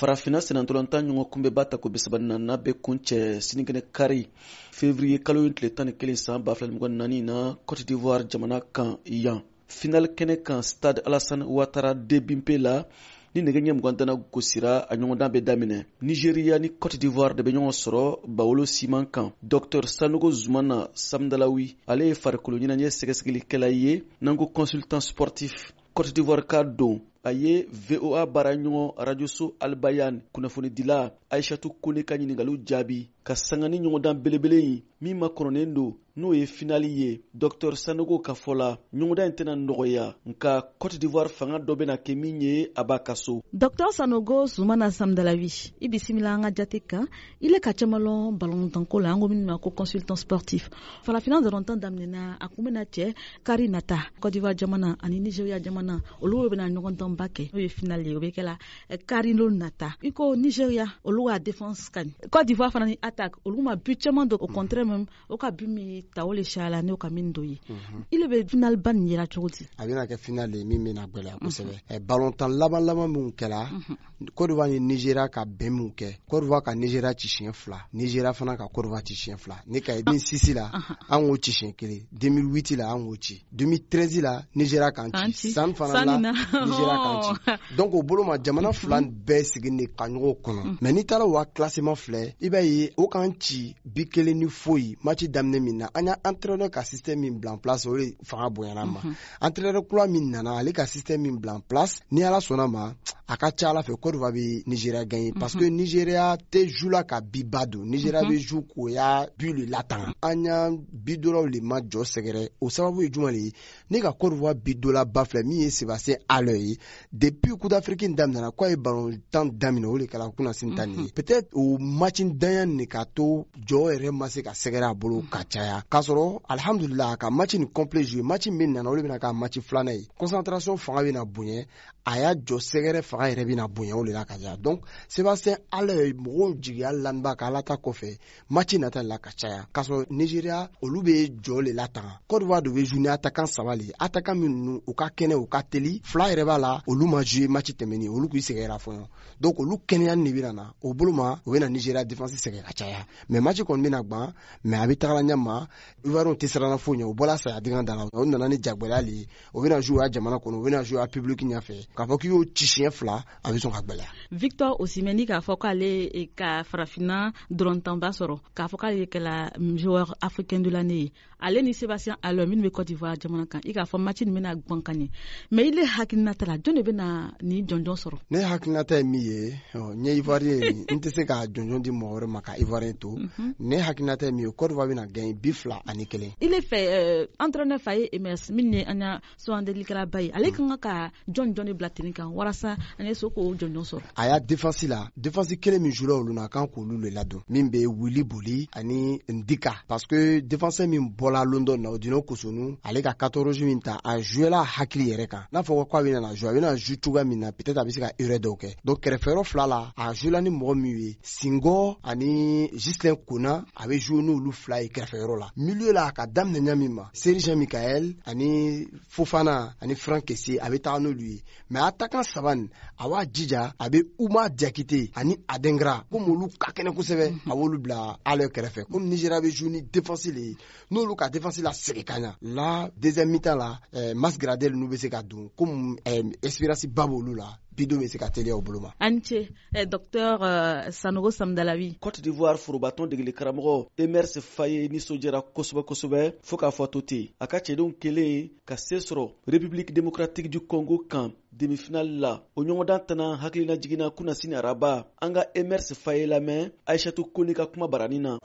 farafina sinantɔlɔntan ɲɔgɔn kunbɛba ta ko bisaba nana bɛ kun cɛ sinikɛnɛ kari fevriye kalo in tile tan ni kelen san ba fila mɔgɔ naani na cote d'ivoire jamana kan yan final kɛnɛ kan stade alassane ouattara debimpe la ni nɛgɛ ɲɛ mugan dana gosira a ɲɔgɔndan bɛ daminɛ nigeriya ni cote d'ivoire de bɛ ɲɔgɔn sɔrɔ bawolo siman kan dɔktɔr sanogo zumana samdalawi ale ye farikolo ɲɛnajɛ sɛgɛsɛgɛlikɛla ye n'an ko consultant sportif cote d'ivoire ka don a ye voa baaraɲɔgɔn arajoso albayan kunnafonidila aishatu kone ka ɲiningaliw jaabi ka sanga ni ɲɔgɔndan belebele in min ma kɔrɔnen don n'o ye finali ye dɔktɔr sanogo ka fɔ la ɲɔgɔndan in tɛna nɔgɔya nka cote d'ivoire fanga dɔ bɛna kɛ min ye a b'a ka so dɔktɔr sanogo zumana samdalawi i bisimila an ka jate kan I le ka caman lɔn balontanko la an ko min ma ko consultant sportif farafinna dɔrɔntan daminɛna a kun bɛna cɛ kari nata kɔdiwa jamana ani nizeriya jamana olu bɛna ɲɔgɔntanba kɛ n'o ye finale ye o bɛ kɛla eh, karino nata i ko nizeriya olu ka defense ka ɲi kɔdiwa fana ni attaque olu ma but caman don au contraire même o ka but min tawo le shala n'o ka min don ye mhm. i le bɛ finale ba nin yera cogo di a bɛna kɛ finale ye min bɛna gɛlɛya kosɛbɛ mhm. eh, balontan laban laban minnu kɛra mhm. kodiwa ni nizera ka bɛn min kɛ kodiwa ka nizera ci siɲɛ fila nizera fana ka kodiwa ci siɲɛ fila ne ka den sisi la an k'o ci siɲɛ kelen demi witi la an k'o ci demi trezi la nizera kan ci san fana la nizera kan ci donc o bolo ma jamana fila bɛɛ sigi de ka ɲɔgɔn kɔnɔ mm. mɛ n'i taara wa kilasima filɛ i b'a ye o k'an ci bi kelen ni foyi mati daminɛ min na an y'a entraîneur ka système min bila en place o de fanga bonyana ma mm-hmm. antrɛnɛ kura min nana ale ka sistɛm min bila place ni ala sɔnna ma a ka ca ala fɛ kodiwa bɛ nigeria ganye mhm. parce que nigeria tɛ ju la ka biba don nigeria mhm. bɛ ju k'o y'a bi le latanga an y'a bidolaw le ma jɔ sɛgɛrɛ o sababu ye juma le ye ni ka kodiwa bidolaba filɛ min ye sebastien alɔ ye depuis coupe d'afrique in daminɛna k'a ye ballon tan daminɛ o de kɛra kunna sin tan nin ye peut-être o matchin danya nin k'a to jɔɔ yɛrɛ ma se ka sɛgɛrɛ a bolo ka caya k'a sɔrɔ alhamdulila ka match nin complet jouer match min nana o de bɛna k'a match filanan ye concentration fanga bɛna bonya a y'a jɔ sɛgɛrɛ fanga yɛrɛ bɛna bonya o de la ka caya donc sebastien ale mɔgɔw jigiya laniba ka ala ta kɔfɛ maci nata la ka caya k'a sɔrɔ nigeria olu be jɔɔ le la tanga kɔdiwa do be juni atakan saba le atakan minnu u ka kɛnɛ u ka teli fila yɛrɛ b'a la olu ma jue maci tɛmɛni olu k'i sɛgɛra fɔɲɔ donc olu kɛnɛyani ne bena na o bolo ma u bena nigeria defense sɛgɛ ka caya mɛ maci kɔni bena gwan mɛ a be tagala ɲa ma ivoirien te sirana foyi ɲɛ u bɔla saya dinga da la o nana ni jagwɛlɛya le ye o bena jouer jamana kɔnɔ u bena jouer public ɲafɛ k'a fɔ k'i y'o ci siɲɛ fila a bɛ sɔn ka gɛlɛya. victor osimeni k'a fɔ k'ale e, ka farafinna dɔrɔntanba sɔrɔ k'a fɔ k'ale kɛla joueur africain de l'année ye ale ni sebastien alɔ minnu bɛ cote d'ivoire jamana kan i k'a fɔ match nin bɛna gan ka ɲɛ mais i le hakilinata la jɔn de bɛna ni jɔnjɔn sɔrɔ. ne hakilinata ye min ye n ye ivoirien ye n tɛ se ka jɔnjɔn di mɔgɔ wɛrɛ ma ka ivoirien to mhm. ne hakilinata ye min ye cote d'ivoire bɛna gagner bi fila ani kelen. i le fɛ euh, entraîneur fa ye emerse min ye an ka sugandili kɛra ba ye ale kan ka ka jɔn jɔn de bila teni kan walasa an ye so k'o jɔnjɔn sɔrɔ a y'a defasi la defasi kelen min jula olu na a kan k'olu le ladon min be wuli boli ani ndika parce que defensɛ min bɔla london na o dino kosonu ale ka katoroji min ta a juela hakili yɛrɛ kan n'a fɔ ko a bena na ju a bena ju cogoya min na peut-être a be se ka erɛ dɔw kɛ donc kɛrɛfɛyɔrɔ fila la a juela ni mɔgɔ min ye singɔ ani jislɛn kona a bɛ jouer n'olu fila ye kɛrɛfɛyɔrɔ la milieu la ka daminɛ ɲɛ min ma seri jean mikaɛl ani fofana ani frank kese a bɛ taga n'olu ye mɛ a takan saba nin a b'a jija a bɛ uma diakite ani adengra komi olu ka kɛnɛ kosɛbɛ a b'olu bila ale kɛrɛfɛ komi nigera bɛ jouer ni defense le ye n'olu ka defense la segin ka ɲa la deuxième mi-temps la eh, mas gradel n'u bɛ se ka don komi eh, espérance ba b'olu la bido bɛ se ka teliya u bolo ma an ce eh, docteur uh, sanogo samdalawi cote d'ivoire forobatɔn degeli karamɔgɔ emers faye nisɔndiyara kosɛbɛ kosɛbɛ fɔɔ k'a fɔ to ten a ka cɛdenw kelen ka see sɔrɔ république démocratique du congo kan demifinali la o ɲɔgɔndan tana hakilina jiginna kunasini araba an ka emers fa ye lamɛn aishatu koni ka kuma barani na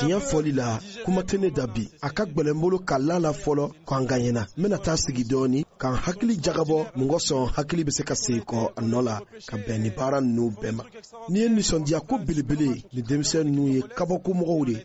tiɲɛ fɔli la kuma tɛ ne da bi a ka gwɛlɛn bolo ka la la fɔlɔ k'an ka ɲɛna n bɛna taa sigi dɔɔni k'an hakili jagabɔ mɔgɔ sɔn hakili bɛ se ka segin kɔ a nɔ la ka bɛn ni baara ninnu bɛɛ ma ni ye nisɔndiya ko belebele ni denmisɛn ninnu ye kabakomɔgɔw de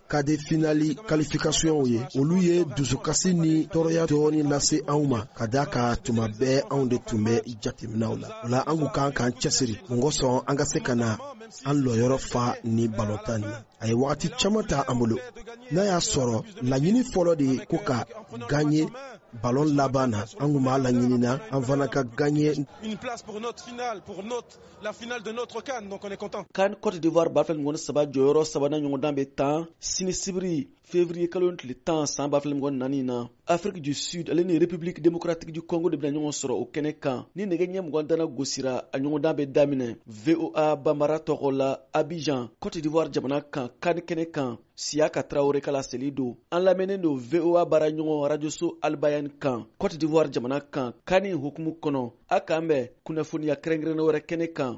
kade finali kalifikasiyɔnw ye olu ye dusukasi ni tɔɔrɔya dɔɔni lase anw ma ka da ka tuma bɛɛ anw de tun bɛ jateminɛw la o la an kun kan k'an cɛsiri mun kosɔn an ka se ka na an lɔyɔrɔ fa ni balontan nin a ye wagati caman ta an bolo n'a y'a sɔrɔ laɲini fɔlɔ de ye ko ka ganye balon laban na an kun b'a laɲinina an fana ka ganye La finale de notre CAN, donc on est content. CAN Côte d'Ivoire b'a fɛ ɲɔgɔn saba jɔyɔrɔ sabanan ɲɔgɔndan bɛ tan sini sibiri février kalo ni tile tan san b'a fɛ ɲɔgɔn naani na Afrique du Sud ale ni République démocratique du Congo de bɛna ɲɔgɔn sɔrɔ o kɛnɛ kan ni nɛgɛ ɲɛ mugan dana gosira a ɲɔgɔndan bɛ daminɛ VOA Bambara tɔgɔ la Abidjan Côte d'Ivoire jamana kan CAN kɛnɛ kan siya ka tarawele kala seli don an lamɛnnen don voa baaraɲɔgɔn rajoso albayan kan cote d'ivoire jamana kan kani hukumu kɔnɔ a k'an bɛn kunnafoniya kɛrɛnkɛrɛnnen wɛrɛ kɛnɛ kan